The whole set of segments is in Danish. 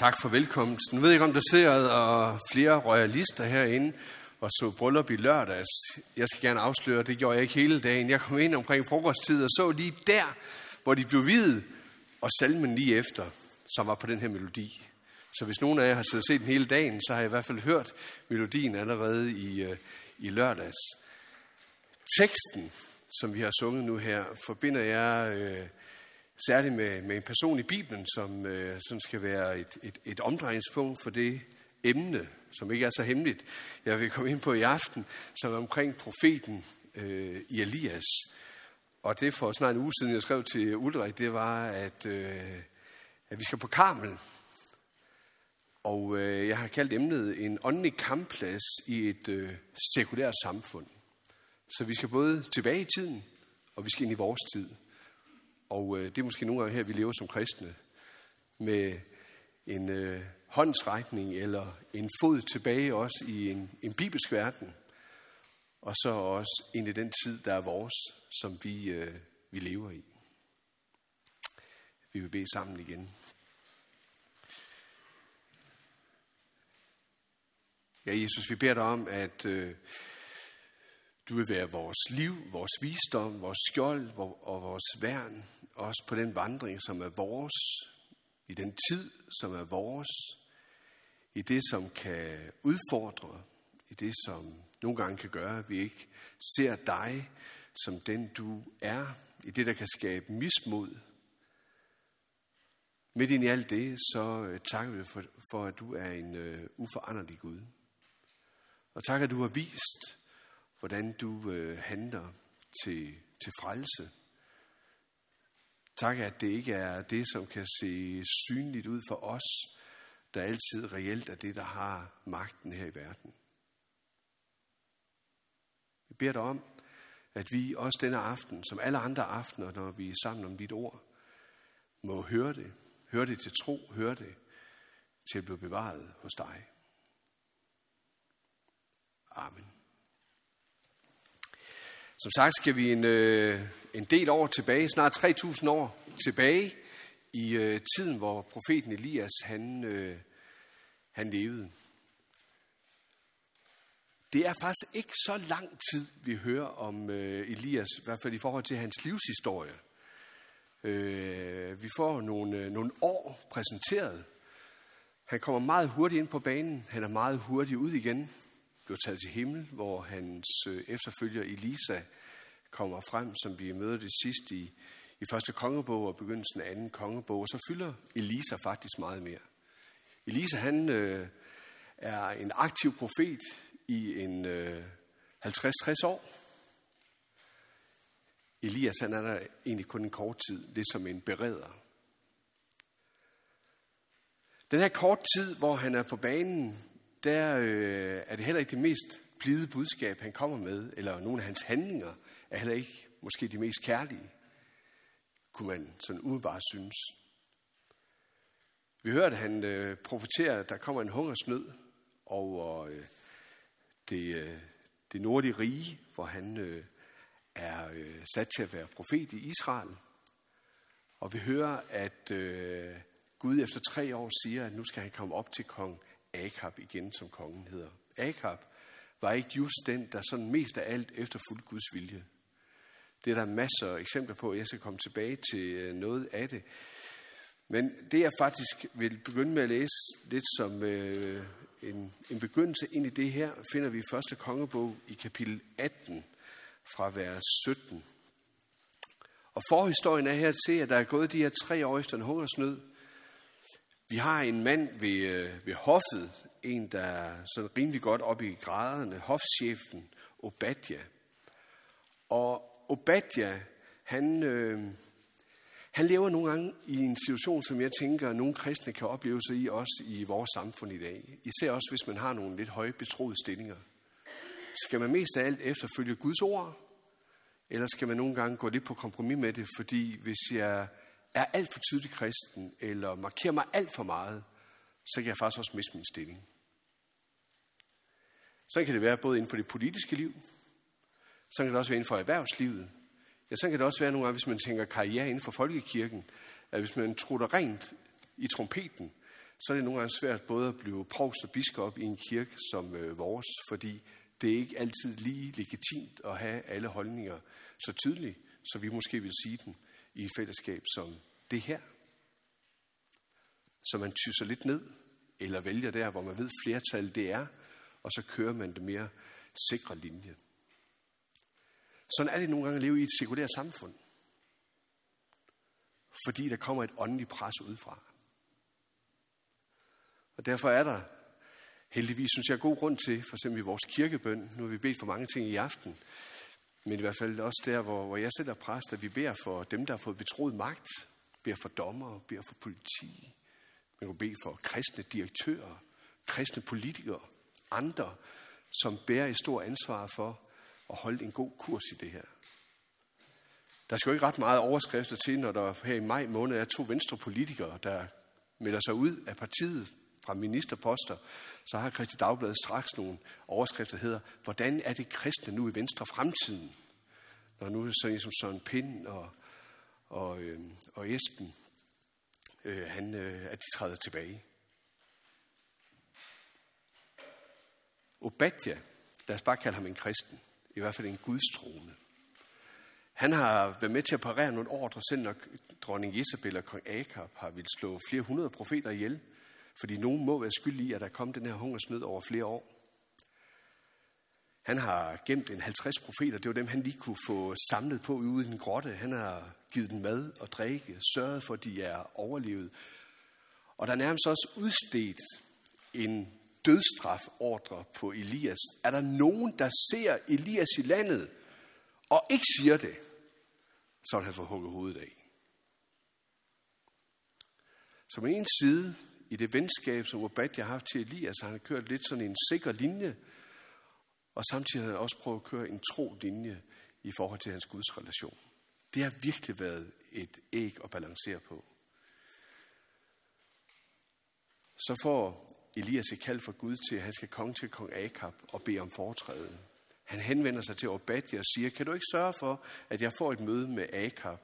Tak for velkomsten. Nu ved jeg ikke, om der sidder og flere royalister herinde og så bryllup i lørdags. Jeg skal gerne afsløre, det gjorde jeg ikke hele dagen. Jeg kom ind omkring frokosttid og så lige der, hvor de blev hvide, og salmen lige efter, som var på den her melodi. Så hvis nogen af jer har siddet og set den hele dagen, så har jeg i hvert fald hørt melodien allerede i, øh, i lørdags. Teksten, som vi har sunget nu her, forbinder jeg øh, særligt med, med en person i Bibelen, som, øh, som skal være et, et, et omdrejningspunkt for det emne, som ikke er så hemmeligt, jeg vil komme ind på i aften, som er omkring profeten øh, i Elias. Og det for snart en uge siden, jeg skrev til Ulrik, det var, at, øh, at vi skal på Karmel. Og øh, jeg har kaldt emnet en åndelig kampplads i et øh, sekulært samfund. Så vi skal både tilbage i tiden, og vi skal ind i vores tid. Og øh, det er måske nogle gange her, vi lever som kristne, med en øh, håndsrækning eller en fod tilbage også i en, en bibelsk verden. Og så også ind i den tid, der er vores, som vi, øh, vi lever i. Vi vil bede sammen igen. Ja, Jesus, vi beder dig om, at øh, du vil være vores liv, vores visdom, vores skjold og vores værn, også på den vandring, som er vores, i den tid, som er vores, i det, som kan udfordre, i det, som nogle gange kan gøre, at vi ikke ser dig som den, du er, i det, der kan skabe mismod. Midt ind i alt det, så øh, takker vi for, for at du er en uh, uforanderlig Gud. Og tak, at du har vist, hvordan du øh, handler til, til frelse. Tak, at det ikke er det, som kan se synligt ud for os, der altid reelt er det, der har magten her i verden. Vi beder dig om, at vi også denne aften, som alle andre aftener, når vi er sammen om dit ord, må høre det. Høre det til tro, høre det til at blive bevaret hos dig. Amen. Som sagt skal vi en, øh, en del år tilbage, snart 3.000 år tilbage, i øh, tiden, hvor profeten Elias han, øh, han levede. Det er faktisk ikke så lang tid, vi hører om øh, Elias, i hvert fald i forhold til hans livshistorie. Øh, vi får nogle, øh, nogle år præsenteret. Han kommer meget hurtigt ind på banen. Han er meget hurtigt ud igen blev taget til himmel, hvor hans øh, efterfølger Elisa kommer frem, som vi møder det sidst i, i første kongebog og begyndelsen af anden kongebog. Og så fylder Elisa faktisk meget mere. Elisa han øh, er en aktiv profet i en øh, 50-60 år. Elias han er der egentlig kun en kort tid, lidt som en bereder. Den her kort tid, hvor han er på banen, der øh, er det heller ikke det mest blide budskab, han kommer med, eller nogle af hans handlinger er heller ikke måske de mest kærlige, kunne man sådan umiddelbart synes. Vi hørte, at han øh, profeterer, at der kommer en hungersnød over øh, det, øh, det nordlige rige, hvor han øh, er øh, sat til at være profet i Israel. Og vi hører, at øh, Gud efter tre år siger, at nu skal han komme op til kong Akab igen, som kongen hedder. Akab var ikke just den, der sådan mest af alt efterfulgte Guds vilje. Det er der masser af eksempler på, jeg skal komme tilbage til øh, noget af det. Men det jeg faktisk vil begynde med at læse lidt som øh, en, en begyndelse ind i det her, finder vi i første kongebog i kapitel 18 fra vers 17. Og forhistorien er her til, at der er gået de her tre år efter en hungersnød. Vi har en mand ved, øh, ved hoffet, en der er sådan rimelig godt oppe i graderne, hofchefen Obadja. Og Obadja, han, øh, han lever nogle gange i en situation, som jeg tænker, at nogle kristne kan opleve sig i, også i vores samfund i dag. Især også, hvis man har nogle lidt høje betroede stillinger. Skal man mest af alt efterfølge Guds ord, eller skal man nogle gange gå lidt på kompromis med det, fordi hvis jeg er alt for tydelig kristen, eller markerer mig alt for meget, så kan jeg faktisk også miste min stilling. Så kan det være både inden for det politiske liv, så kan det også være inden for erhvervslivet. Ja, så kan det også være nogle gange, hvis man tænker karriere inden for folkekirken, at hvis man trutter rent i trompeten, så er det nogle gange svært både at blive provst og biskop i en kirke som øh, vores, fordi det er ikke altid lige legitimt at have alle holdninger så tydeligt, så vi måske vil sige den i et fællesskab som det her. Så man tyser lidt ned, eller vælger der, hvor man ved flertal det er, og så kører man det mere sikre linje. Sådan er det nogle gange at leve i et sekulært samfund. Fordi der kommer et åndeligt pres udefra. Og derfor er der heldigvis, synes jeg, god grund til, for eksempel i vores kirkebøn, nu har vi bedt for mange ting i aften, men i hvert fald også der, hvor, hvor jeg selv er præst, at vi beder for dem, der har fået betroet magt, beder for dommer, beder for politi, man kan bede for kristne direktører, kristne politikere, andre, som bærer et stort ansvar for at holde en god kurs i det her. Der skal jo ikke ret meget overskrifter til, når der her i maj måned er to venstre politikere, der melder sig ud af partiet fra ministerposter, så har Kristi Dagblad straks nogle overskrifter, der hedder, hvordan er det kristne nu i Venstre fremtiden? Når nu er det sådan som Søren Pind og, og, øh, og Esben, øh, han, øh, at de træder tilbage. Obadja, lad os bare kalde ham en kristen, i hvert fald en gudstroende. Han har været med til at parere nogle ordre, selv når dronning Jezebel og kong Akab har ville slå flere hundrede profeter ihjel, fordi nogen må være skyldige i, at der kom den her hungersnød over flere år. Han har gemt en 50 profeter, det var dem, han lige kunne få samlet på ude i den grotte. Han har givet dem mad og drikke, sørget for, at de er overlevet. Og der er nærmest også udstedt en dødstrafordre på Elias. Er der nogen, der ser Elias i landet, og ikke siger det, så vil han få hugget hovedet af. på en side i det venskab, som Obadja har haft til Elias, altså, har han kørt lidt sådan en sikker linje, og samtidig har han også prøvet at køre en tro linje i forhold til hans Guds relation. Det har virkelig været et æg at balancere på. Så får Elias et kald fra Gud til, at han skal komme til kong Akab og bede om foretræde. Han henvender sig til Obadja og siger, kan du ikke sørge for, at jeg får et møde med Akab?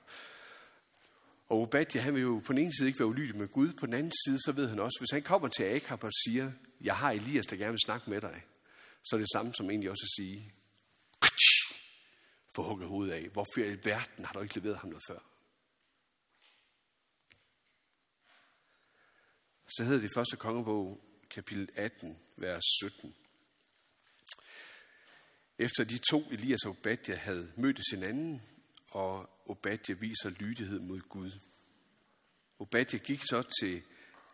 Og Obadja, han vil jo på den ene side ikke være ulydig med Gud, på den anden side, så ved han også, hvis han kommer til Akab og siger, jeg har Elias, der gerne vil snakke med dig, så er det samme som egentlig også at sige, få hugget hovedet af. Hvorfor i verden har du ikke leveret ham noget før? Så hedder det første kongebog, kapitel 18, vers 17. Efter de to, Elias og Obadja, havde mødtes hinanden, og Obadja viser lydighed mod Gud. Obadja gik så til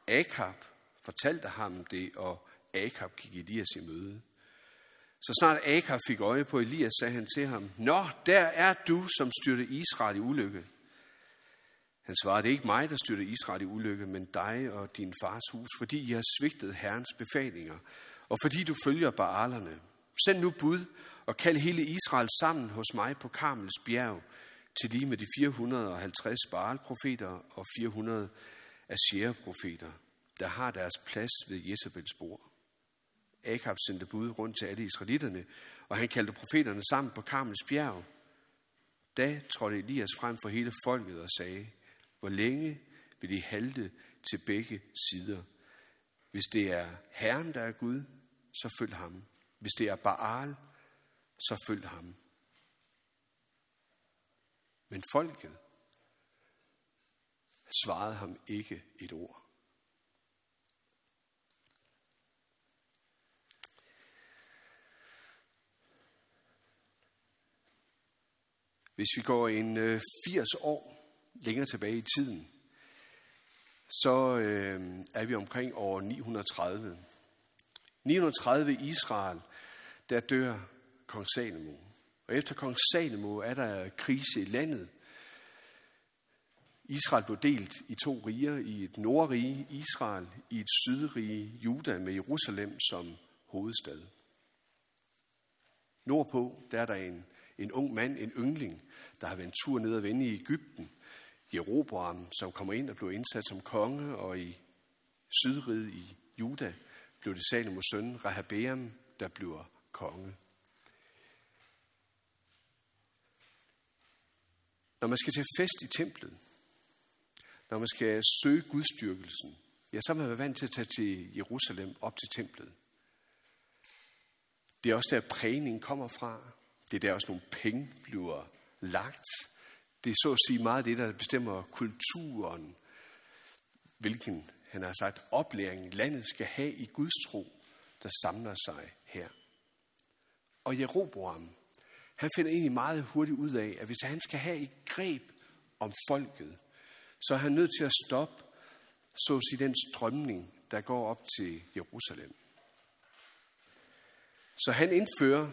Akab, fortalte ham det, og Akab gik Elias i møde. Så snart Akab fik øje på Elias, sagde han til ham, Nå, der er du, som styrte Israel i ulykke. Han svarede, det er ikke mig, der styrte Israel i ulykke, men dig og din fars hus, fordi I har svigtet Herrens befalinger, og fordi du følger Baalerne. Send nu bud og kald hele Israel sammen hos mig på Karmels bjerg, til lige med de 450 Baal-profeter og 400 Asher-profeter, der har deres plads ved Jezebels bord. Akab sendte bud rundt til alle israelitterne, og han kaldte profeterne sammen på Karmels bjerg. Da trådte Elias frem for hele folket og sagde, hvor længe vil de halte til begge sider? Hvis det er Herren, der er Gud, så følg ham. Hvis det er Baal, så følg ham. Men folket svarede ham ikke et ord. Hvis vi går en øh, 80 år længere tilbage i tiden, så øh, er vi omkring år 930. 930 i Israel, der dør kong Salomo. Og efter kong Salomo er der krise i landet. Israel blev delt i to riger, i et nordrige Israel, i et sydrige Juda med Jerusalem som hovedstad. Nordpå der er der en, en ung mand, en yngling, der har været en tur ned og vende i Ægypten. Jeroboam, som kommer ind og bliver indsat som konge, og i sydriget i Juda blev det Salomos søn Rehabeam, der bliver konge. Når man skal til fest i templet, når man skal søge gudstyrkelsen, ja, så er man været vant til at tage til Jerusalem op til templet. Det er også der, prægningen kommer fra. Det er der også nogle penge bliver lagt. Det er så at sige meget det, der bestemmer kulturen, hvilken, han har sagt, oplæring landet skal have i Guds tro, der samler sig her. Og Jeroboam, han finder egentlig meget hurtigt ud af, at hvis han skal have et greb om folket, så er han nødt til at stoppe, så at sige, den strømning, der går op til Jerusalem. Så han indfører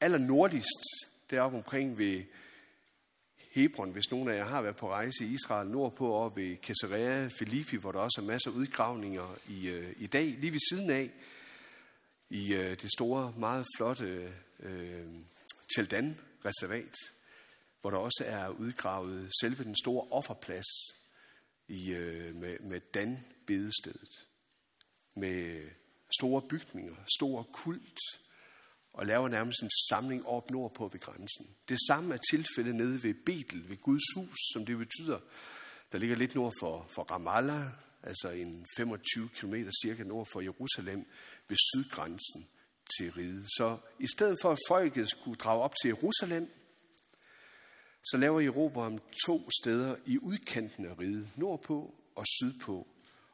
aller nordligst deroppe omkring ved Hebron, hvis nogen af jer har været på rejse i Israel, nordpå og ved Caesarea Philippi, hvor der også er masser af udgravninger i, øh, i dag, lige ved siden af, i øh, det store, meget flotte øh, Teldan-reservat, hvor der også er udgravet selve den store offerplads i, øh, med, med Dan-bedestedet, med store bygninger, stor kult, og laver nærmest en samling op nordpå ved grænsen. Det samme er tilfældet nede ved Betel, ved Guds hus, som det betyder, der ligger lidt nord for, for Ramallah, altså en 25 km cirka nord for Jerusalem, ved sydgrænsen til riget. Så i stedet for at folket skulle drage op til Jerusalem, så laver Jeroboam to steder i udkanten af riget, nordpå og sydpå,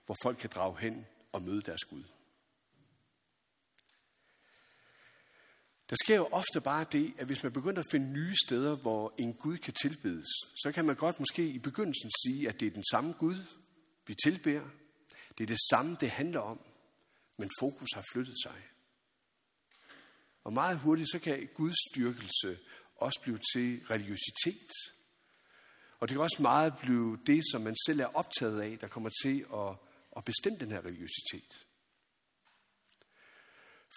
hvor folk kan drage hen og møde deres Gud. Der sker jo ofte bare det, at hvis man begynder at finde nye steder, hvor en Gud kan tilbedes, så kan man godt måske i begyndelsen sige, at det er den samme Gud, vi tilbeder. Det er det samme, det handler om, men fokus har flyttet sig. Og meget hurtigt, så kan Guds styrkelse også blive til religiøsitet. Og det kan også meget blive det, som man selv er optaget af, der kommer til at, at bestemme den her religiøsitet.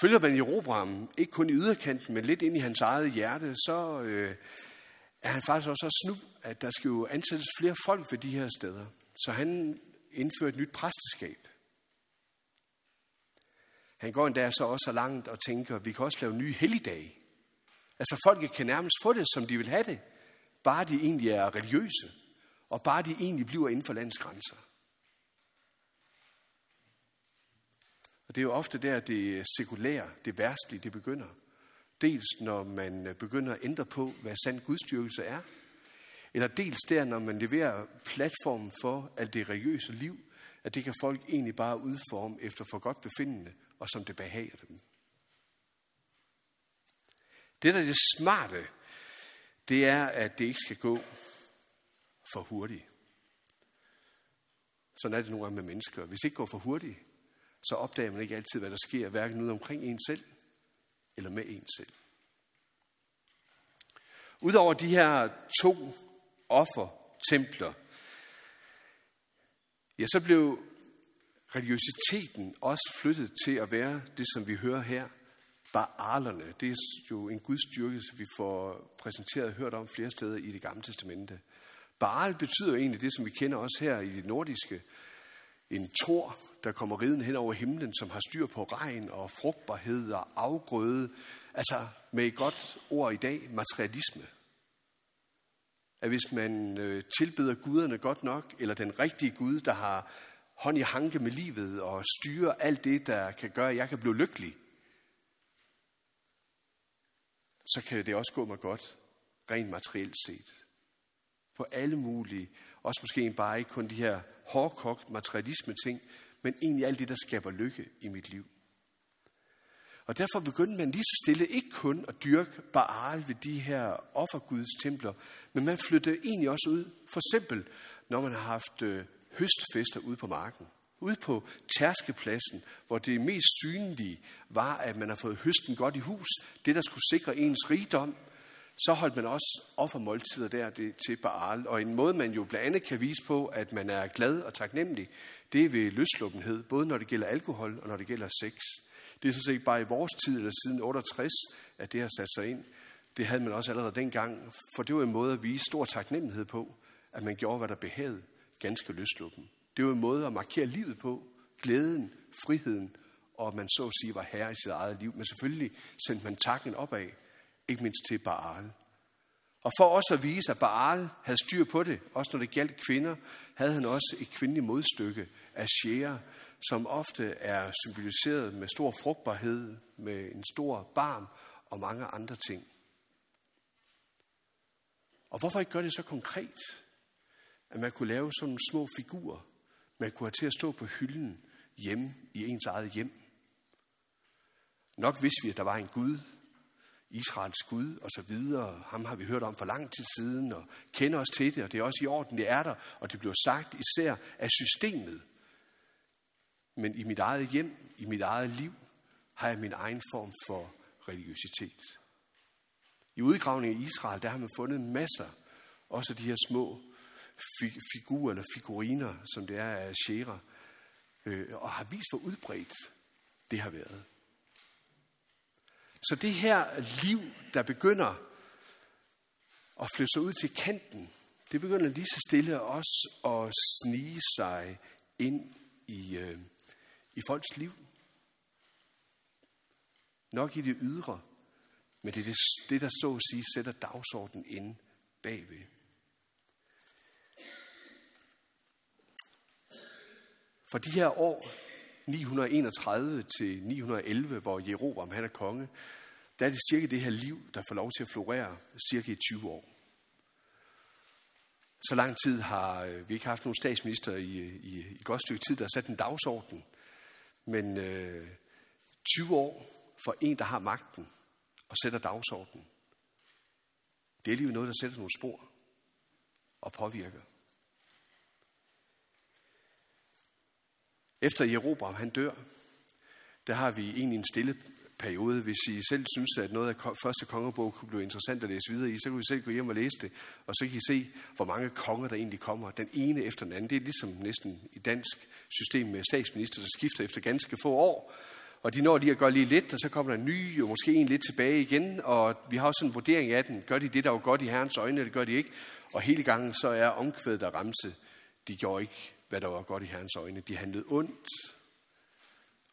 Følger man Jeroboam, ikke kun i yderkanten, men lidt ind i hans eget hjerte, så øh, er han faktisk også så snu, at der skal jo ansættes flere folk ved de her steder. Så han indfører et nyt præsteskab. Han går endda så også så langt og tænker, at vi kan også lave nye helligdage. Altså folket kan nærmest få det, som de vil have det, bare de egentlig er religiøse, og bare de egentlig bliver inden for landets grænser. Og det er jo ofte der, det sekulære, det værstlige, det begynder. Dels når man begynder at ændre på, hvad sand gudstyrkelse er, eller dels der, når man leverer platformen for alt det religiøse liv, at det kan folk egentlig bare udforme efter for godt befindende, og som det behager dem. Det, der er det smarte, det er, at det ikke skal gå for hurtigt. Sådan er det nogle gange med mennesker. Hvis det ikke går for hurtigt, så opdager man ikke altid, hvad der sker, hverken ude omkring en selv, eller med en selv. Udover de her to offertempler, ja, så blev religiøsiteten også flyttet til at være det, som vi hører her, Baalerne. Det er jo en gudstyrkelse, vi får præsenteret og hørt om flere steder i det gamle testamente. Baal betyder egentlig det, som vi kender også her i det nordiske. En tor, der kommer riden hen over himlen, som har styr på regn og frugtbarhed og afgrøde. Altså med et godt ord i dag, materialisme. At hvis man øh, tilbeder guderne godt nok, eller den rigtige Gud, der har hånd i hanke med livet og styre alt det, der kan gøre, at jeg kan blive lykkelig, så kan det også gå mig godt, rent materielt set. På alle mulige, også måske bare ikke kun de her hårdkogt materialisme ting, men egentlig alt det, der skaber lykke i mit liv. Og derfor begyndte man lige så stille ikke kun at dyrke Baal ved de her offerguds templer, men man flyttede egentlig også ud, for eksempel når man har haft øh, høstfester ude på marken. Ude på tærskepladsen, hvor det mest synlige var, at man har fået høsten godt i hus, det der skulle sikre ens rigdom, så holdt man også offermåltider der det, til Baal. Og en måde, man jo blandt andet kan vise på, at man er glad og taknemmelig, det er ved løsluppenhed, både når det gælder alkohol og når det gælder sex. Det er sådan set bare i vores tid, eller siden 68, at det har sat sig ind. Det havde man også allerede dengang, for det var en måde at vise stor taknemmelighed på, at man gjorde, hvad der behagede ganske løsluppen. Det var en måde at markere livet på, glæden, friheden, og at man så at sige var herre i sit eget liv. Men selvfølgelig sendte man takken opad, ikke mindst til Baal. Og for også at vise, at Baal havde styr på det, også når det galt kvinder, havde han også et kvindeligt modstykke af Shea, som ofte er symboliseret med stor frugtbarhed, med en stor barm og mange andre ting. Og hvorfor ikke gøre det så konkret, at man kunne lave sådan nogle små figurer, man kunne have til at stå på hylden hjemme i ens eget hjem. Nok vidste vi, at der var en Gud, Israels Gud og så videre. Ham har vi hørt om for lang tid siden og kender os til det, og det er også i orden, det er der, og det bliver sagt især af systemet. Men i mit eget hjem, i mit eget liv, har jeg min egen form for religiøsitet. I udgravningen i Israel, der har man fundet masser, også de her små figurer eller figuriner, som det er af Shera, øh, og har vist, hvor udbredt det har været. Så det her liv, der begynder at flytte sig ud til kanten, det begynder lige så stille også at snige sig ind i, øh, i folks liv. Nok i det ydre, men det er det, det der så at sige sætter dagsordenen ind bagved. For de her år, 931 til 911, hvor Jeroboam han er konge, der er det cirka det her liv, der får lov til at florere cirka i 20 år. Så lang tid har øh, vi ikke haft nogen statsminister i, øh, i, i godt stykke tid, der har sat en dagsorden. Men øh, 20 år for en, der har magten og sætter dagsordenen. Det er alligevel noget, der sætter nogle spor og påvirker. Efter Jeroboam han dør, der har vi egentlig en stille periode. Hvis I selv synes, at noget af første kongebog kunne blive interessant at læse videre i, så kan I selv gå hjem og læse det, og så kan I se, hvor mange konger der egentlig kommer. Den ene efter den anden. Det er ligesom næsten i dansk system med statsminister, der skifter efter ganske få år. Og de når lige at gøre lige lidt, og så kommer der en ny, og måske en lidt tilbage igen. Og vi har også en vurdering af den. Gør de det, der var godt i herrens øjne, eller gør de ikke? Og hele gangen så er omkvædet der ramse. De gjorde ikke hvad der var godt i Herrens øjne. De handlede ondt,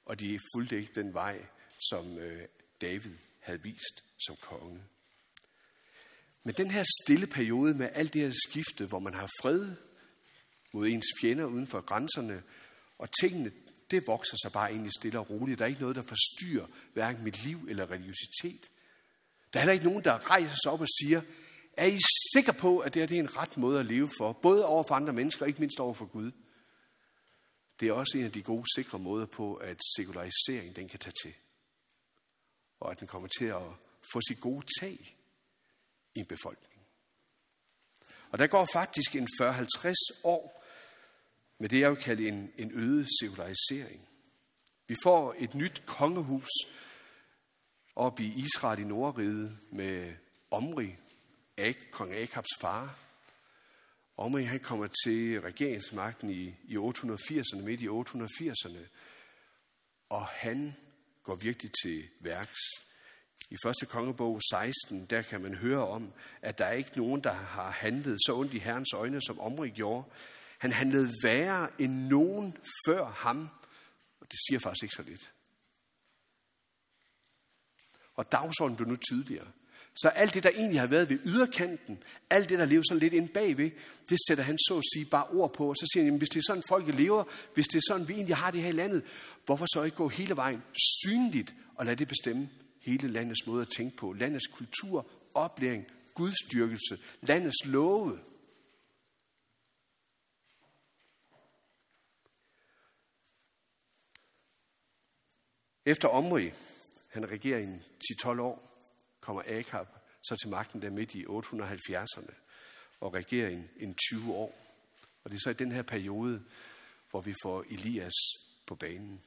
og de fulgte ikke den vej, som øh, David havde vist som konge. Men den her stille periode med alt det her skifte, hvor man har fred mod ens fjender uden for grænserne, og tingene, det vokser sig bare egentlig stille og roligt. Der er ikke noget, der forstyrrer hverken mit liv eller religiøsitet. Der er heller ikke nogen, der rejser sig op og siger, er I sikre på, at det, her, det er en ret måde at leve for, både over for andre mennesker og ikke mindst over for Gud? Det er også en af de gode, sikre måder på, at sekularisering den kan tage til. Og at den kommer til at få sit gode tag i en befolkning. Og der går faktisk en 40-50 år med det, jeg vil kalde en, en øget sekularisering. Vi får et nyt kongehus op i Israel i Nordriget med Omri, kong Akabs far, Omri han kommer til regeringsmagten i, i 880'erne, midt i 880'erne, og han går virkelig til værks. I første kongebog 16, der kan man høre om, at der er ikke nogen, der har handlet så ondt i Herrens øjne, som Omri gjorde. Han handlede værre end nogen før ham, og det siger faktisk ikke så lidt. Og dagsordenen blev nu tydeligere. Så alt det, der egentlig har været ved yderkanten, alt det, der lever sådan lidt ind bagved, det sætter han så at sige bare ord på. Og så siger han, jamen, hvis det er sådan, folk lever, hvis det er sådan, vi egentlig har det her i landet, hvorfor så ikke gå hele vejen synligt og lade det bestemme hele landets måde at tænke på? Landets kultur, oplæring, gudstyrkelse, landets love. Efter Omri, han regerer i 10-12 år, kommer Akab så til magten der midt i 870'erne og regerer en, en 20 år. Og det er så i den her periode, hvor vi får Elias på banen.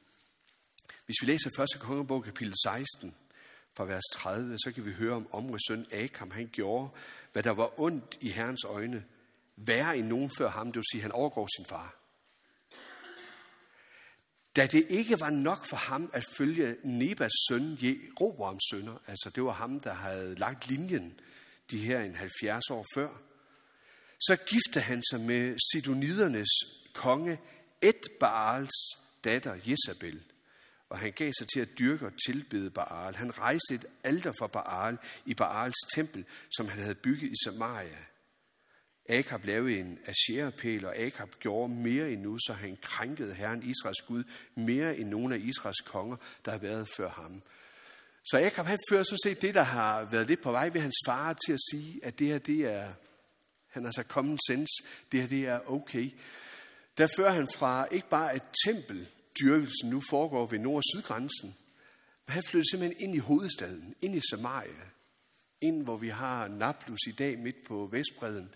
Hvis vi læser 1. kongebog kapitel 16 fra vers 30, så kan vi høre om Omri søn Akam. Han gjorde, hvad der var ondt i Herrens øjne, værre end nogen før ham, det vil sige, han overgår sin far. Da det ikke var nok for ham at følge Nebas søn, Jeroboams sønner, altså det var ham, der havde lagt linjen de her en 70 år før, så gifte han sig med Sidonidernes konge Edbaals datter Jezabel. og han gav sig til at dyrke og tilbede Baal. Han rejste et alter for Baal i Baals tempel, som han havde bygget i Samaria. Akab lavede en asherapæl, og Akab gjorde mere endnu, så han krænkede Herren Israels Gud mere end nogen af Israels konger, der har været før ham. Så Akab han fører så set det, der har været lidt på vej ved hans far til at sige, at det her, det er, han har så common sense, det her, det er okay. Der fører han fra ikke bare et tempel, dyrkelsen nu foregår ved nord- og sydgrænsen, men han flytter simpelthen ind i hovedstaden, ind i Samaria, ind hvor vi har Nablus i dag midt på Vestbreden,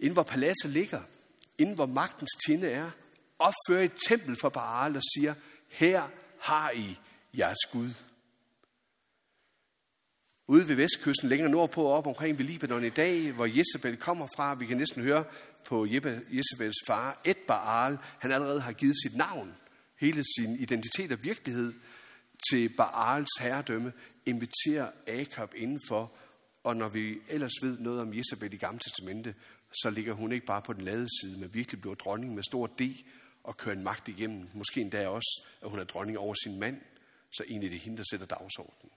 inden hvor paladset ligger, inden hvor magtens tinde er, opfører et tempel for Baal og siger, her har I jeres Gud. Ude ved vestkysten, længere nordpå, op omkring ved Libanon i dag, hvor Jezebel kommer fra, vi kan næsten høre på Jezebels far, Et Baal, han allerede har givet sit navn, hele sin identitet og virkelighed til Baals herredømme, inviterer Akab indenfor, og når vi ellers ved noget om Jezebel i Gamle Testamente, så ligger hun ikke bare på den lade side, men virkelig bliver dronning med stor D og kører en magt igennem. Måske endda også, at hun er dronning over sin mand, så egentlig det er hende, der sætter dagsordenen.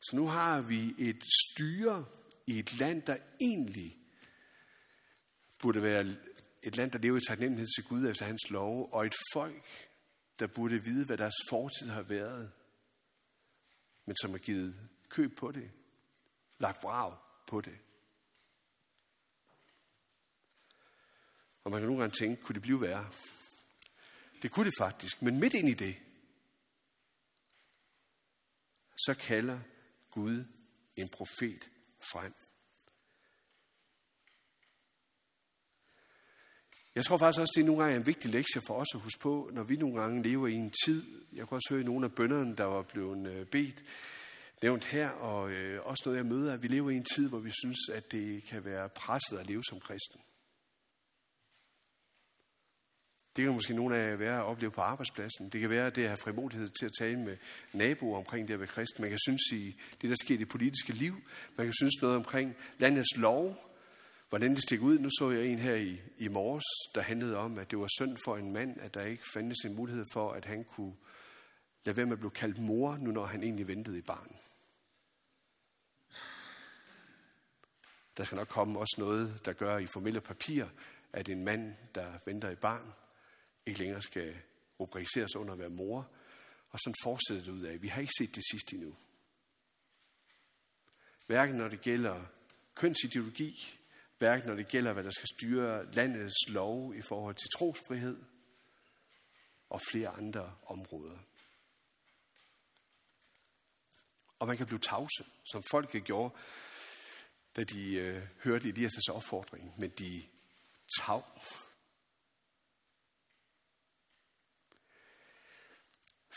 Så nu har vi et styre i et land, der egentlig burde være et land, der lever i taknemmelighed til Gud efter hans lov, og et folk, der burde vide, hvad deres fortid har været, men som har givet køb på det, lagt brav på det. Og man kan nogle gange tænke, kunne det blive værre? Det kunne det faktisk, men midt ind i det, så kalder Gud en profet frem. Jeg tror faktisk også, det er nogle gange en vigtig lektie for os at huske på, når vi nogle gange lever i en tid. Jeg kan også høre i nogle af bønderne, der var blevet øh, bedt, nævnt her, og øh, også noget jeg møder, at vi lever i en tid, hvor vi synes, at det kan være presset at leve som kristen. Det kan måske nogle af jer være at opleve på arbejdspladsen. Det kan være, at det frimodighed til at tale med naboer omkring det at være kristen. Man kan synes i det, der sker i det politiske liv. Man kan synes noget omkring landets lov. Hvordan det stikker ud. Nu så jeg en her i, i morges, der handlede om, at det var synd for en mand, at der ikke fandtes en mulighed for, at han kunne lade være med at blive kaldt mor, nu når han egentlig ventede i barn. Der skal nok komme også noget, der gør i formelle papirer, at en mand, der venter i barn, ikke længere skal rubriceres under at være mor. Og sådan fortsætter det ud af. Vi har ikke set det sidste endnu. Hverken når det gælder kønsideologi, hverken når det gælder, hvad der skal styre landets lov i forhold til trosfrihed og flere andre områder. Og man kan blive tavse, som folket gjorde, da de øh, hørte Elias' opfordring, men de tav.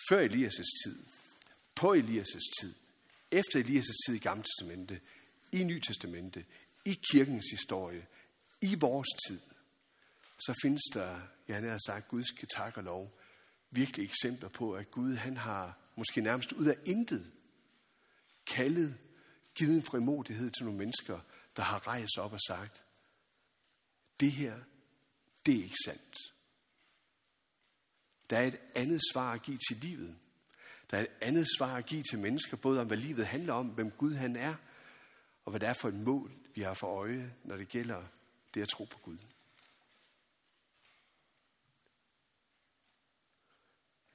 Før Elias' tid, på Elias' tid, efter Elias' tid i Gamle Testamente, i Nye Testamente, i kirkens historie, i vores tid, så findes der, jeg har sagt, Guds tak og lov, virkelig eksempler på, at Gud han har måske nærmest ud af intet kaldet, givet en frimodighed til nogle mennesker, der har rejst op og sagt, det her, det er ikke sandt. Der er et andet svar at give til livet. Der er et andet svar at give til mennesker, både om hvad livet handler om, hvem Gud han er, og hvad det er for et mål, vi har for øje, når det gælder det at tro på Gud.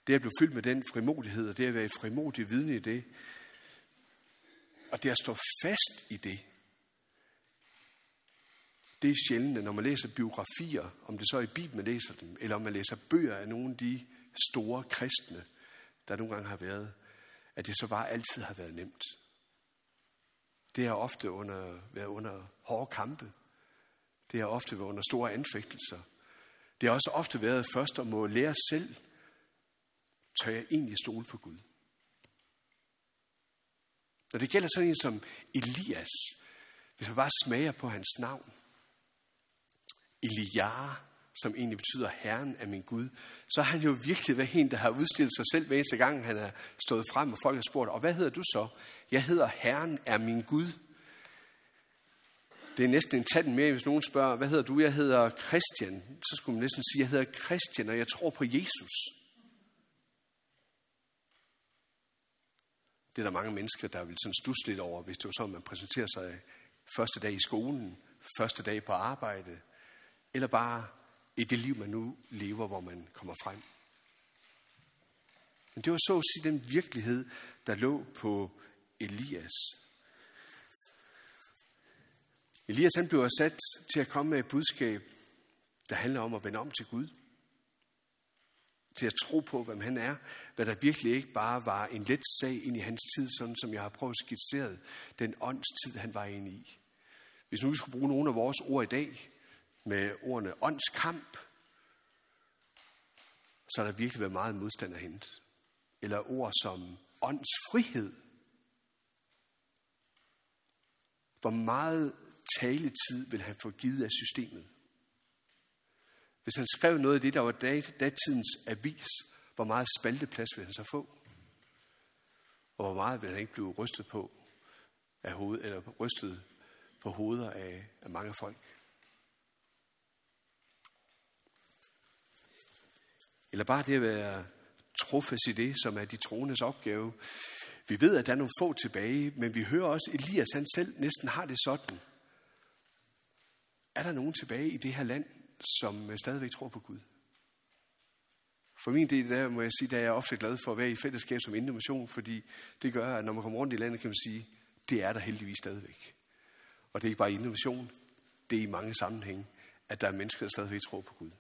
Det at blive fyldt med den frimodighed, og det at være et frimodigt vidne i det, og det at stå fast i det, det er sjældent, når man læser biografier, om det så er i Bibelen, man læser dem, eller om man læser bøger af nogle af de store kristne, der nogle gange har været, at det så bare altid har været nemt. Det har ofte under, været under hårde kampe. Det har ofte været under store anfægtelser. Det har også ofte været først at må lære selv, tør jeg egentlig stole på Gud. Når det gælder sådan en som Elias, hvis man bare smager på hans navn, Eliar, som egentlig betyder Herren er min Gud, så har han jo virkelig været en, der har udstillet sig selv hver eneste gang, han er stået frem, og folk har spurgt, og hvad hedder du så? Jeg hedder Herren er min Gud. Det er næsten en tand mere, hvis nogen spørger, hvad hedder du? Jeg hedder Christian. Så skulle man næsten sige, jeg hedder Christian, og jeg tror på Jesus. Det er der mange mennesker, der vil sådan stusse lidt over, hvis det var sådan, man præsenterer sig første dag i skolen, første dag på arbejde, eller bare i det liv, man nu lever, hvor man kommer frem. Men det var så at sige den virkelighed, der lå på Elias. Elias han blev sat til at komme med et budskab, der handler om at vende om til Gud. Til at tro på, hvem han er. Hvad der virkelig ikke bare var en let sag ind i hans tid, sådan som jeg har prøvet at skitsere den åndstid, han var inde i. Hvis nu vi skulle bruge nogle af vores ord i dag, med ordene åndskamp, så har der virkelig været meget modstand at hente. Eller ord som åndsfrihed. Hvor meget taletid vil han få givet af systemet? Hvis han skrev noget af det, der var datidens avis, hvor meget spalteplads vil han så få? Og hvor meget vil han ikke blive rystet på af hoved, eller rystet på hoveder af, af mange folk? Eller bare det at være trofast i det, som er de troendes opgave. Vi ved, at der er nogle få tilbage, men vi hører også, at Elias han selv næsten har det sådan. Er der nogen tilbage i det her land, som øh, stadigvæk tror på Gud? For min del, der må jeg sige, der er jeg ofte glad for at være i fællesskab som Indomission, fordi det gør, at når man kommer rundt i landet, kan man sige, det er der heldigvis stadigvæk. Og det er ikke bare innovation, det er i mange sammenhænge, at der er mennesker, der stadigvæk tror på Gud.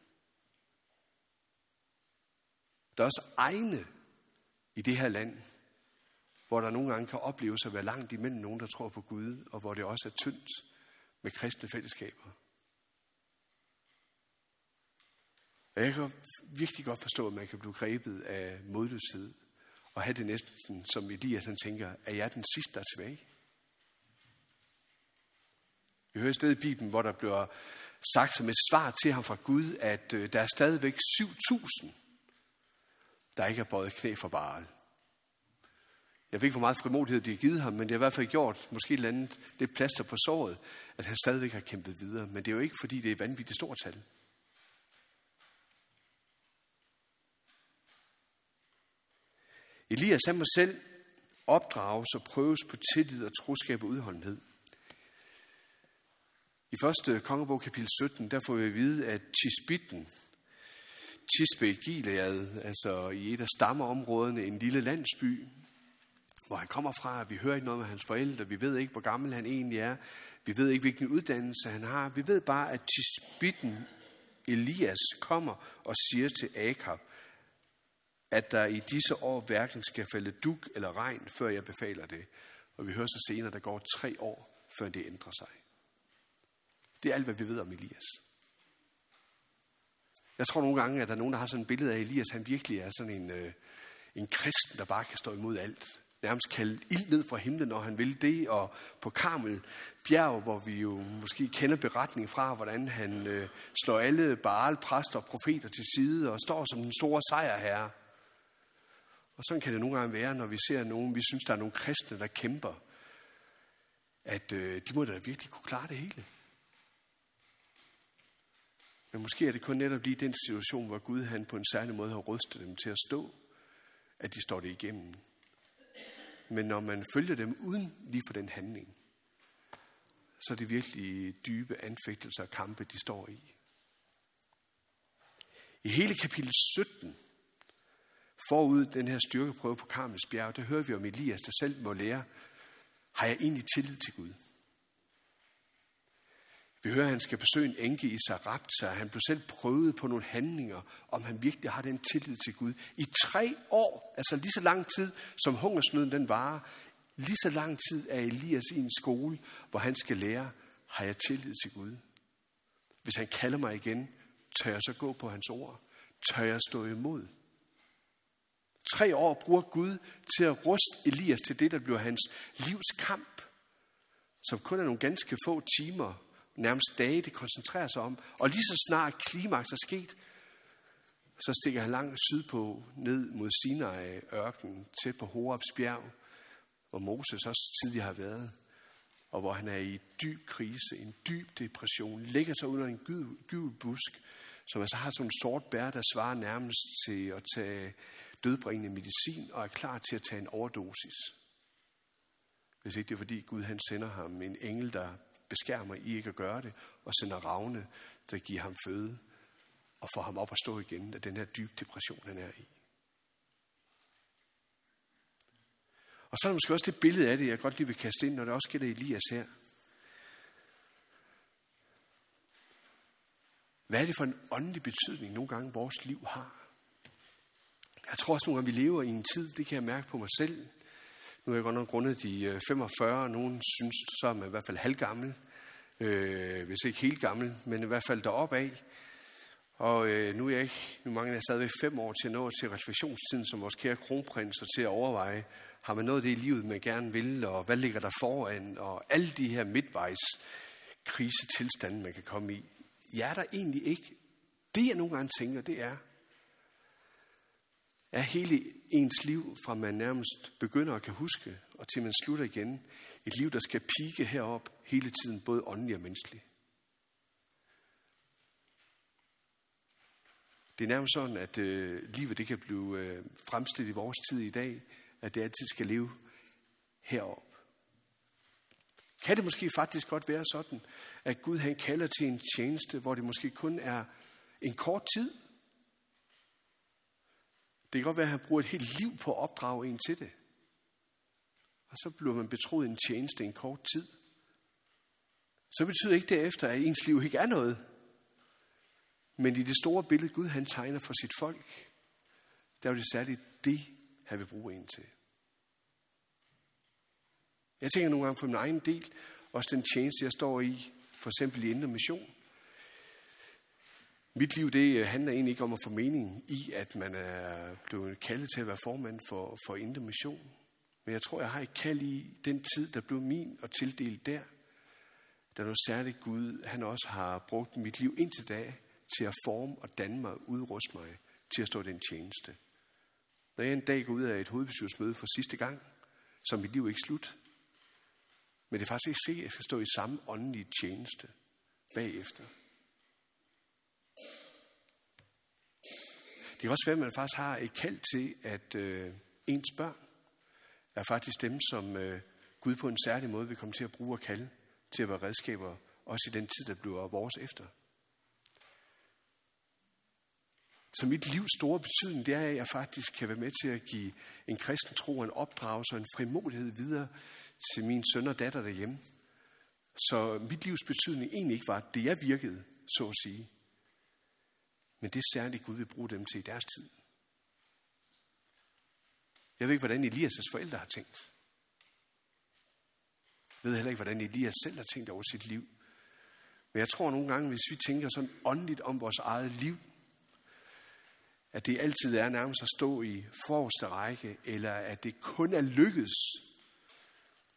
Der er også egne i det her land, hvor der nogle gange kan opleves at være langt imellem nogen, der tror på Gud, og hvor det også er tyndt med kristne fællesskaber. Og jeg kan virkelig godt forstå, at man kan blive grebet af modløshed, og have det næsten, som Elias han tænker, er jeg den sidste, der er tilbage? Vi hører et sted i Bibelen, hvor der bliver sagt som et svar til ham fra Gud, at øh, der er stadigvæk 7.000, der ikke har bøjet knæ for Baal. Jeg ved ikke, hvor meget frimodighed de har givet ham, men det har i hvert fald gjort måske et eller andet lidt plaster på såret, at han stadigvæk har kæmpet videre. Men det er jo ikke, fordi det er vanvittigt stort tal. Elias han må selv opdrages og prøves på tillid og troskab og udholdenhed. I første kongebog kapitel 17, der får vi at vide, at Tisbitten, Tisbe Gilead, altså i et af stammeområderne, en lille landsby, hvor han kommer fra. Vi hører ikke noget med hans forældre. Vi ved ikke, hvor gammel han egentlig er. Vi ved ikke, hvilken uddannelse han har. Vi ved bare, at Tisbitten Elias kommer og siger til Akab, at der i disse år hverken skal falde duk eller regn, før jeg befaler det. Og vi hører så senere, at der går tre år, før det ændrer sig. Det er alt, hvad vi ved om Elias. Jeg tror nogle gange, at der er nogen, der har sådan et billede af Elias, han virkelig er sådan en, øh, en kristen, der bare kan stå imod alt. Nærmest kalde ild ned fra himlen, når han vil det. Og på Karmel bjerg, hvor vi jo måske kender beretningen fra, hvordan han øh, slår alle Baal, præster og profeter til side og står som den store sejrherre. Og sådan kan det nogle gange være, når vi ser nogen, vi synes, der er nogle kristne, der kæmper, at øh, de må da virkelig kunne klare det hele. Men måske er det kun netop lige den situation, hvor Gud han på en særlig måde har rustet dem til at stå, at de står det igennem. Men når man følger dem uden lige for den handling, så er det virkelig dybe anfægtelser og kampe, de står i. I hele kapitel 17, forud den her styrkeprøve på Karmels bjerg, der hører vi om Elias, der selv må lære, har jeg egentlig tillid til Gud? Vi hører, at han skal besøge en enke i Sarabta. Han blev selv prøvet på nogle handlinger, om han virkelig har den tillid til Gud. I tre år, altså lige så lang tid, som hungersnøden den varer, lige så lang tid er Elias i en skole, hvor han skal lære, har jeg tillid til Gud? Hvis han kalder mig igen, tør jeg så gå på hans ord? Tør jeg stå imod? Tre år bruger Gud til at ruste Elias til det, der bliver hans livs kamp, som kun er nogle ganske få timer nærmest dage, det koncentrerer sig om. Og lige så snart klimaks er sket, så stikker han langt sydpå, ned mod Sinai ørken, tæt på Horabs bjerg, hvor Moses også tidligere har været. og hvor han er i dyb krise, en dyb depression, ligger sig under en gul busk, som altså har sådan en sort bær, der svarer nærmest til at tage dødbringende medicin og er klar til at tage en overdosis. Hvis ikke det er fordi Gud han sender ham en engel, der beskærmer i ikke at gøre det, og sender ravne, der giver ham føde og får ham op at stå igen af den her dybe depression, han er i. Og så er der måske også det billede af det, jeg godt lige vil kaste ind, når det også gælder Elias her. Hvad er det for en åndelig betydning, nogle gange vores liv har? Jeg tror også nogle gange, vi lever i en tid, det kan jeg mærke på mig selv. Nu er jeg godt nok rundet de øh, 45, og nogen synes, så er man i hvert fald halvgammel. Øh, hvis ikke helt gammel, men i hvert fald deroppe af. Og øh, nu er jeg ikke, nu mangler jeg stadigvæk fem år til at nå til refleksionstiden som vores kære kronprins, og til at overveje, har man noget af det i livet, man gerne vil, og hvad ligger der foran, og alle de her midtvejs krisetilstande, man kan komme i. Jeg er der egentlig ikke. Det jeg nogle gange tænker, det er, er hele ens liv, fra man nærmest begynder at kan huske, og til man slutter igen, et liv, der skal pike herop hele tiden, både åndelig og menneskeligt. Det er nærmest sådan, at øh, livet det kan blive øh, fremstillet i vores tid i dag, at det altid skal leve herop. Kan det måske faktisk godt være sådan, at Gud han kalder til en tjeneste, hvor det måske kun er en kort tid? Det kan godt være, at han bruger et helt liv på at opdrage en til det. Og så bliver man betroet en tjeneste en kort tid. Så betyder ikke derefter, at ens liv ikke er noget. Men i det store billede, Gud han tegner for sit folk, der er det særligt det, han vil bruge en til. Jeg tænker nogle gange på min egen del, også den tjeneste, jeg står i, for eksempel i Indre Mission. Mit liv, det øh, handler egentlig ikke om at få mening i, at man er blevet kaldet til at være formand for, for Indre Mission. Men jeg tror, jeg har et kald i den tid, der blev min og tildelt der. Der er noget særligt Gud, han også har brugt mit liv indtil dag til at forme og danne mig, udruste mig til at stå den tjeneste. Når jeg en dag går ud af et hovedbestyrelsesmøde for sidste gang, så er mit liv ikke slut. Men det er faktisk ikke sikkert, at jeg skal stå i samme åndelige tjeneste bagefter. Det kan også være, at man faktisk har et kald til, at øh, ens børn er faktisk dem, som øh, Gud på en særlig måde vil komme til at bruge og kalde til at være redskaber, også i den tid, der bliver vores efter. Så mit livs store betydning, det er, at jeg faktisk kan være med til at give en kristen tro en opdragelse og en frimodighed videre til min søn og datter derhjemme. Så mit livs betydning egentlig ikke var det, jeg virkede, så at sige. Men det er særligt, Gud vil bruge dem til i deres tid. Jeg ved ikke, hvordan Elias' forældre har tænkt. Jeg ved heller ikke, hvordan Elias selv har tænkt over sit liv. Men jeg tror nogle gange, hvis vi tænker sådan åndeligt om vores eget liv, at det altid er nærmest at stå i forreste række, eller at det kun er lykkedes,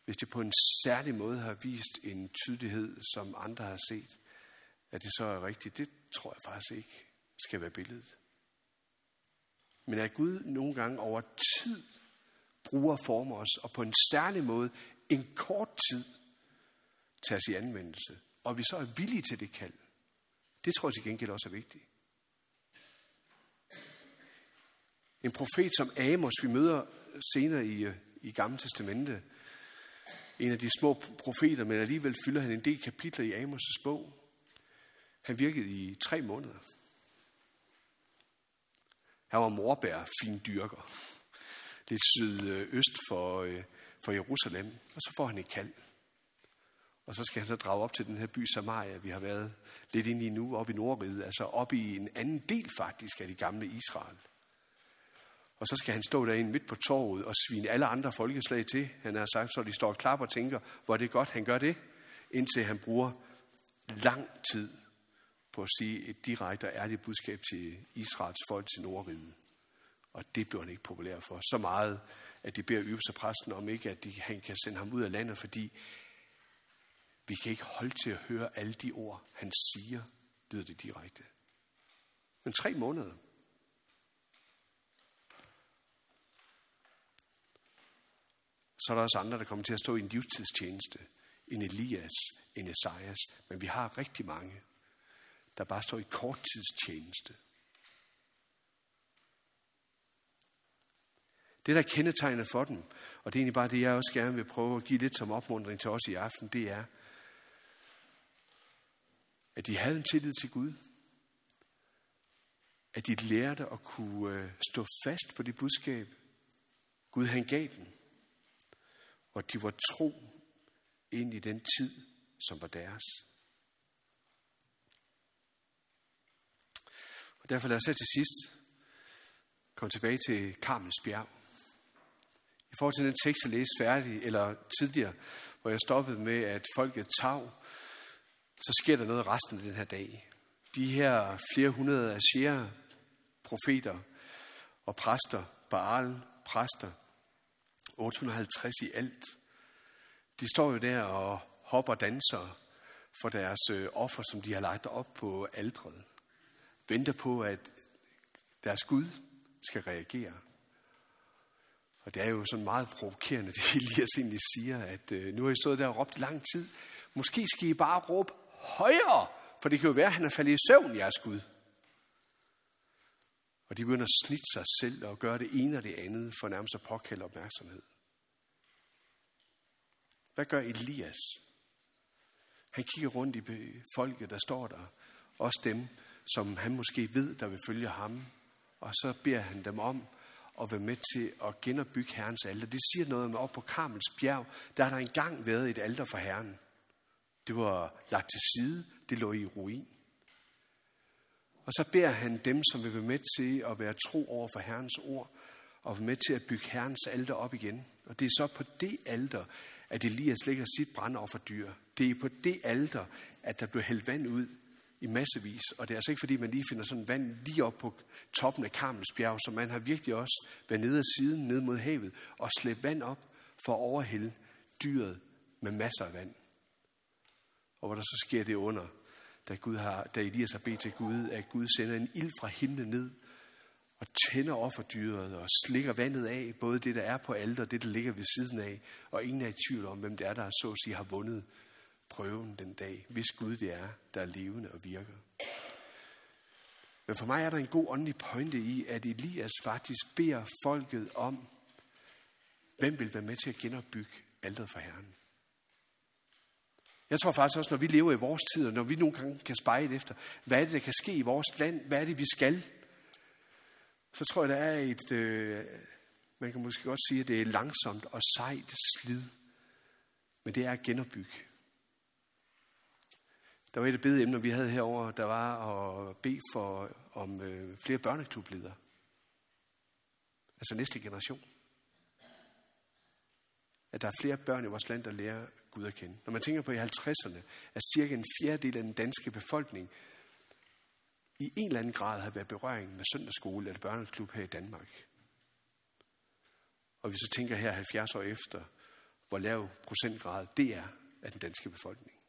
hvis det på en særlig måde har vist en tydelighed, som andre har set, at det så er rigtigt, det tror jeg faktisk ikke skal være billedet. Men at Gud nogle gange over tid bruger former os, og på en særlig måde, en kort tid, tages i anvendelse, og vi så er villige til det kald, det tror jeg til gengæld også er vigtigt. En profet som Amos, vi møder senere i, i Gamle Testamente, en af de små profeter, men alligevel fylder han en del kapitler i Amos' bog. Han virkede i tre måneder. Han var morbær, fin dyrker. Lidt sydøst øh, for, øh, for Jerusalem. Og så får han et kald. Og så skal han så drage op til den her by Samaria, vi har været lidt inde i nu, op i Nordriget, altså op i en anden del faktisk af det gamle Israel. Og så skal han stå derinde midt på torvet og svine alle andre folkeslag til. Han har sagt, så de står og klapper og tænker, hvor det godt, han gør det, indtil han bruger lang tid for at sige et direkte og ærligt budskab til Israels folk til Nordriget. Og det blev han ikke populær for. Så meget, at de beder øverste præsten om ikke, at de, han kan sende ham ud af landet, fordi vi kan ikke holde til at høre alle de ord, han siger, lyder det direkte. Men tre måneder. Så er der også andre, der kommer til at stå i en livstidstjeneste en Elias, en Esajas, men vi har rigtig mange, der bare står i korttidstjeneste. Det, der kendetegner for dem, og det er egentlig bare det, jeg også gerne vil prøve at give lidt som opmuntring til os i aften, det er, at de havde en tillid til Gud. At de lærte at kunne øh, stå fast på det budskab, Gud han gav dem. Og at de var tro ind i den tid, som var deres. Og derfor lad os til sidst komme tilbage til Karmens bjerg. I forhold til den tekst, jeg læste færdig, eller tidligere, hvor jeg stoppede med, at folket tav, så sker der noget resten af den her dag. De her flere hundrede af profeter og præster, Baal, præster, 850 i alt, de står jo der og hopper og danser for deres øh, offer, som de har lagt op på aldret. Venter på, at deres Gud skal reagere. Og det er jo sådan meget provokerende, det Elias egentlig siger, at øh, nu har I stået der og råbt lang tid. Måske skal I bare råbe højere, for det kan jo være, at han er faldet i søvn, jeres Gud. Og de begynder at snitte sig selv og gøre det ene og det andet, for nærmest at påkalde opmærksomhed. Hvad gør Elias? Han kigger rundt i folket, der står der. Også dem, som han måske ved, der vil følge ham. Og så beder han dem om at være med til at genopbygge Herrens alter. Det siger noget om, op på Karmels bjerg, der har der engang været et alter for Herren. Det var lagt til side, det lå i ruin. Og så beder han dem, som vil være med til at være tro over for Herrens ord, og være med til at bygge Herrens alter op igen. Og det er så på det alter, at Elias lægger sit brandoffer dyr. Det er på det alter, at der blev hældt vand ud i massevis. Og det er altså ikke, fordi man lige finder sådan vand lige op på toppen af Karmels bjerg, så man har virkelig også været nede ad siden, ned mod havet, og slæbt vand op for at overhælde dyret med masser af vand. Og hvor der så sker det under, da, Gud har, da Elias har bedt til Gud, at Gud sender en ild fra himlen ned og tænder offerdyret og slikker vandet af, både det, der er på alter og det, der ligger ved siden af. Og ingen er i tvivl om, hvem det er, der så at sige har vundet prøven den dag, hvis Gud det er, der er levende og virker. Men for mig er der en god åndelig pointe i, at Elias faktisk beder folket om, hvem vil være med til at genopbygge alteret for Herren. Jeg tror faktisk også, når vi lever i vores tid, og når vi nogle gange kan spejle efter, hvad er det, der kan ske i vores land, hvad er det, vi skal, så tror jeg, der er et, øh, man kan måske godt sige, at det er langsomt og sejt slid, men det er at genopbygge. Der var et af bedeemner, vi havde herover, der var at bede for om øh, flere børneklubledere. Altså næste generation. At der er flere børn i vores land, der lærer Gud at kende. Når man tænker på i 50'erne, at cirka en fjerdedel af den danske befolkning i en eller anden grad har været berøring med søndagsskole eller børneklub her i Danmark. Og vi så tænker her 70 år efter, hvor lav procentgrad det er af den danske befolkning.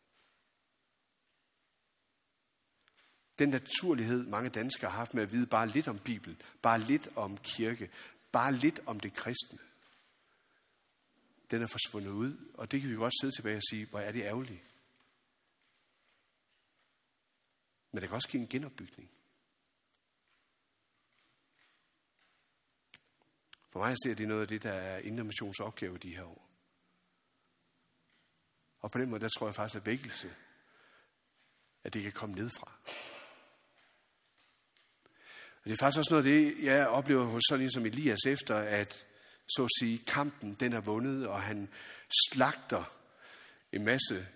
Den naturlighed, mange danskere har haft med at vide bare lidt om Bibelen, bare lidt om kirke, bare lidt om det kristne, den er forsvundet ud, og det kan vi godt sidde tilbage og sige, hvor er det ærgerligt. Men det kan også give en genopbygning. For mig ser det noget af det, der er Indre opgave de her år. Og på den måde, der tror jeg faktisk, at vækkelse, at det kan komme nedfra. fra det er faktisk også noget af det, jeg oplever hos sådan en som Elias efter, at så at sige, kampen den er vundet, og han slagter en masse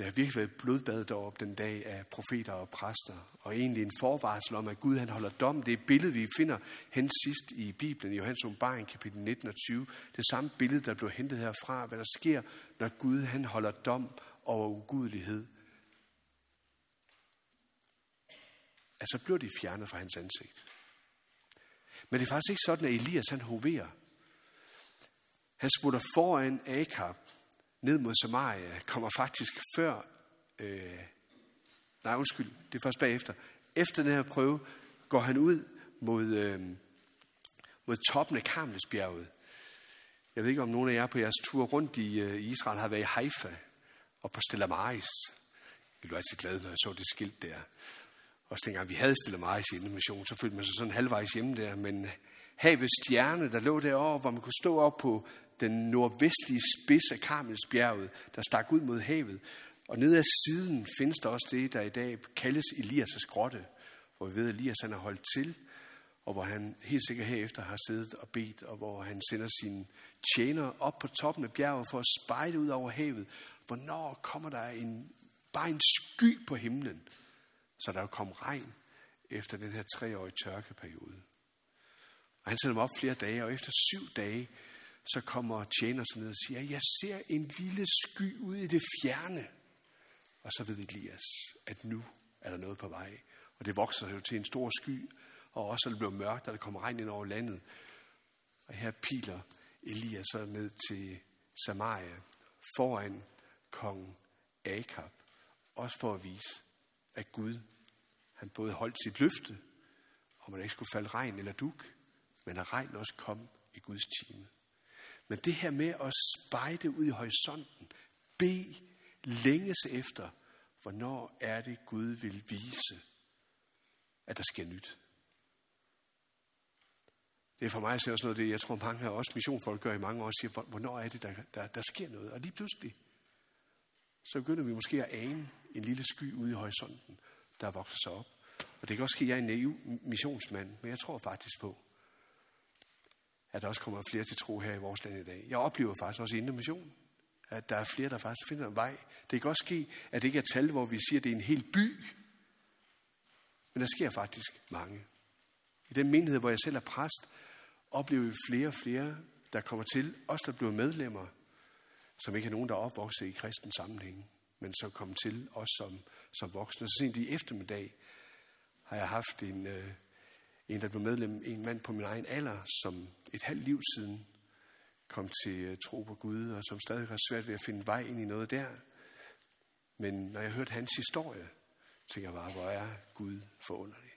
det har virkelig været blodbad deroppe den dag af profeter og præster. Og egentlig en forvarsel om, at Gud han holder dom. Det er et billede, vi finder hen sidst i Bibelen, i Johannes Umbaring, kapitel 19 og 20. Det samme billede, der blev hentet herfra, hvad der sker, når Gud han holder dom over ugudelighed. Altså bliver de fjernet fra hans ansigt. Men det er faktisk ikke sådan, at Elias han hoverer. Han smutter foran Akab, ned mod Samaria, kommer faktisk før, øh, nej undskyld, det er først bagefter. Efter den her prøve går han ud mod, øh, mod toppen af Karmelsbjerget. Jeg ved ikke, om nogen af jer på jeres tur rundt i, øh, Israel har været i Haifa. Og på Stella Maris, jeg blev altid glad, når jeg så det skilt der. Også dengang vi havde stillet meget i mission, så følte man sig sådan halvvejs hjemme der. Men øh, havets stjerne, der lå derovre, hvor man kunne stå op på den nordvestlige spids af Karmelsbjerget, der stak ud mod havet. Og nede af siden findes der også det, der i dag kaldes Elias' grotte, hvor vi ved, at Elias han er holdt til, og hvor han helt sikkert herefter har siddet og bedt, og hvor han sender sine tjener op på toppen af bjerget for at spejde ud over havet. Hvornår kommer der en, bare en sky på himlen, så der kom regn efter den her treårige tørkeperiode. Og han sender dem op flere dage, og efter syv dage, så kommer tjener sig ned og siger, jeg ser en lille sky ud i det fjerne. Og så ved Elias, at nu er der noget på vej. Og det vokser jo til en stor sky, og også er det bliver mørkt, og der kommer regn ind over landet. Og her piler Elias så ned til Samaria, foran kong Akab, også for at vise, at Gud, han både holdt sit løfte, om at der ikke skulle falde regn eller duk, men at regn også kom i Guds time. Men det her med at spejde ud i horisonten, be længes efter, hvornår er det Gud vil vise, at der sker nyt. Det er for mig også noget, det jeg tror mange af os missionfolk gør i mange år, siger, hvornår er det, der, der, der sker noget? Og lige pludselig, så begynder vi måske at ane en lille sky ude i horisonten, der vokser sig op. Og det kan også ske, at jeg er en naiv missionsmand, men jeg tror faktisk på, at der også kommer flere til tro her i vores land i dag. Jeg oplever faktisk også inden mission, at der er flere, der faktisk finder en vej. Det kan også ske, at det ikke er tal, hvor vi siger, at det er en hel by. Men der sker faktisk mange. I den menighed, hvor jeg selv er præst, oplever vi flere og flere, der kommer til, os der bliver medlemmer, som ikke er nogen, der er opvokset i kristen sammenhæng, men så kom til os som, som voksne. Så sent i eftermiddag har jeg haft en, øh, en, der blev medlem, en mand på min egen alder, som et halvt liv siden kom til øh, tro på Gud, og som stadig har svært ved at finde vej ind i noget der. Men når jeg hørte hans historie, tænkte jeg bare, hvor er Gud forunderlig.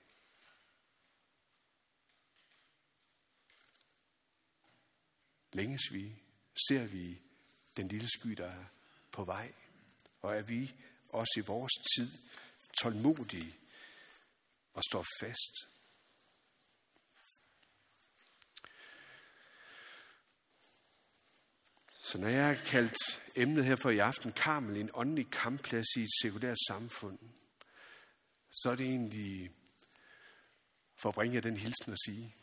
Længes vi, ser vi den lille sky, der er på vej, og er vi også i vores tid tålmodige og står fast. Så når jeg har kaldt emnet her for i aften, Karmel, en åndelig kampplads i et sekulært samfund, så er det egentlig for at bringe jer den hilsen og sige,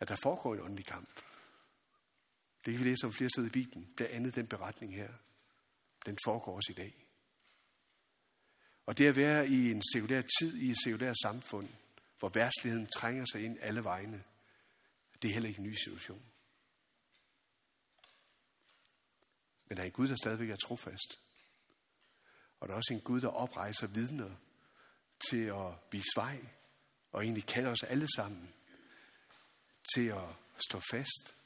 at der foregår en åndelig kamp. Det kan vi læse om flere steder i Bibelen. Blandt andet den beretning her. Den foregår også i dag. Og det at være i en sekulær tid, i et sekulært samfund, hvor værtsligheden trænger sig ind alle vegne, det er heller ikke en ny situation. Men der er en Gud, der stadigvæk er trofast. Og der er også en Gud, der oprejser vidner til at vise vej, og egentlig kalder os alle sammen til at stå fast,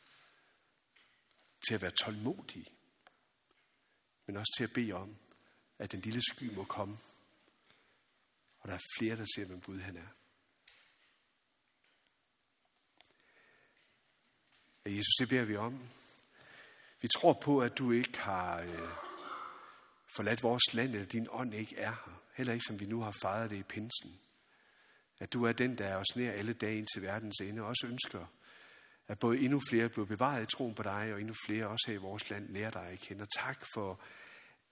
til at være tålmodige, men også til at bede om, at den lille sky må komme, og der er flere, der ser, hvem Gud han er. Ja, Jesus, det beder vi om, vi tror på, at du ikke har øh, forladt vores land, eller din ånd ikke er her. Heller ikke, som vi nu har fejret det i pinsen. At du er den, der er os nær alle dage til verdens ende, og også ønsker, at både endnu flere bliver bevaret i troen på dig, og endnu flere også her i vores land lærer dig at kende. Og tak for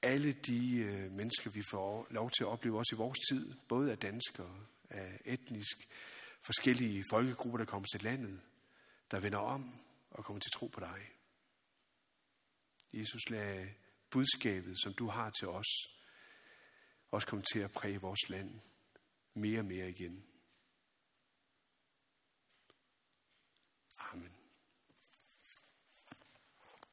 alle de øh, mennesker, vi får lov til at opleve også i vores tid, både af danskere, af etnisk forskellige folkegrupper, der kommer til landet, der vender om og kommer til tro på dig. Jesus, lad budskabet, som du har til os, også komme til at præge vores land mere og mere igen.